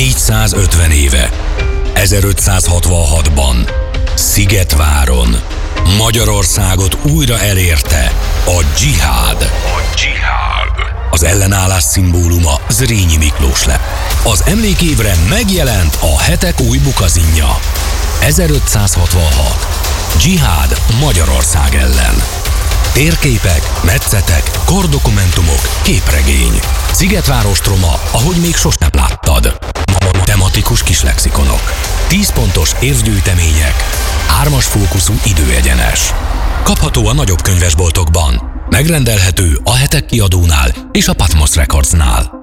450 éve, 1566-ban, Szigetváron, Magyarországot újra elérte a dzsihád. A dzsihád. Az ellenállás szimbóluma Zrínyi Miklós lett. Az emlékévre megjelent a hetek új bukazinja. 1566. Dzsihád Magyarország ellen. Térképek, metszetek, kordokumentumok, képregény. Szigetváros troma, ahogy még sosem láttad. Tematikus kislexikonok. 10 pontos évgyűjtemények. Hármas fókuszú időegyenes. Kapható a nagyobb könyvesboltokban. Megrendelhető a hetek kiadónál és a Patmos Recordsnál.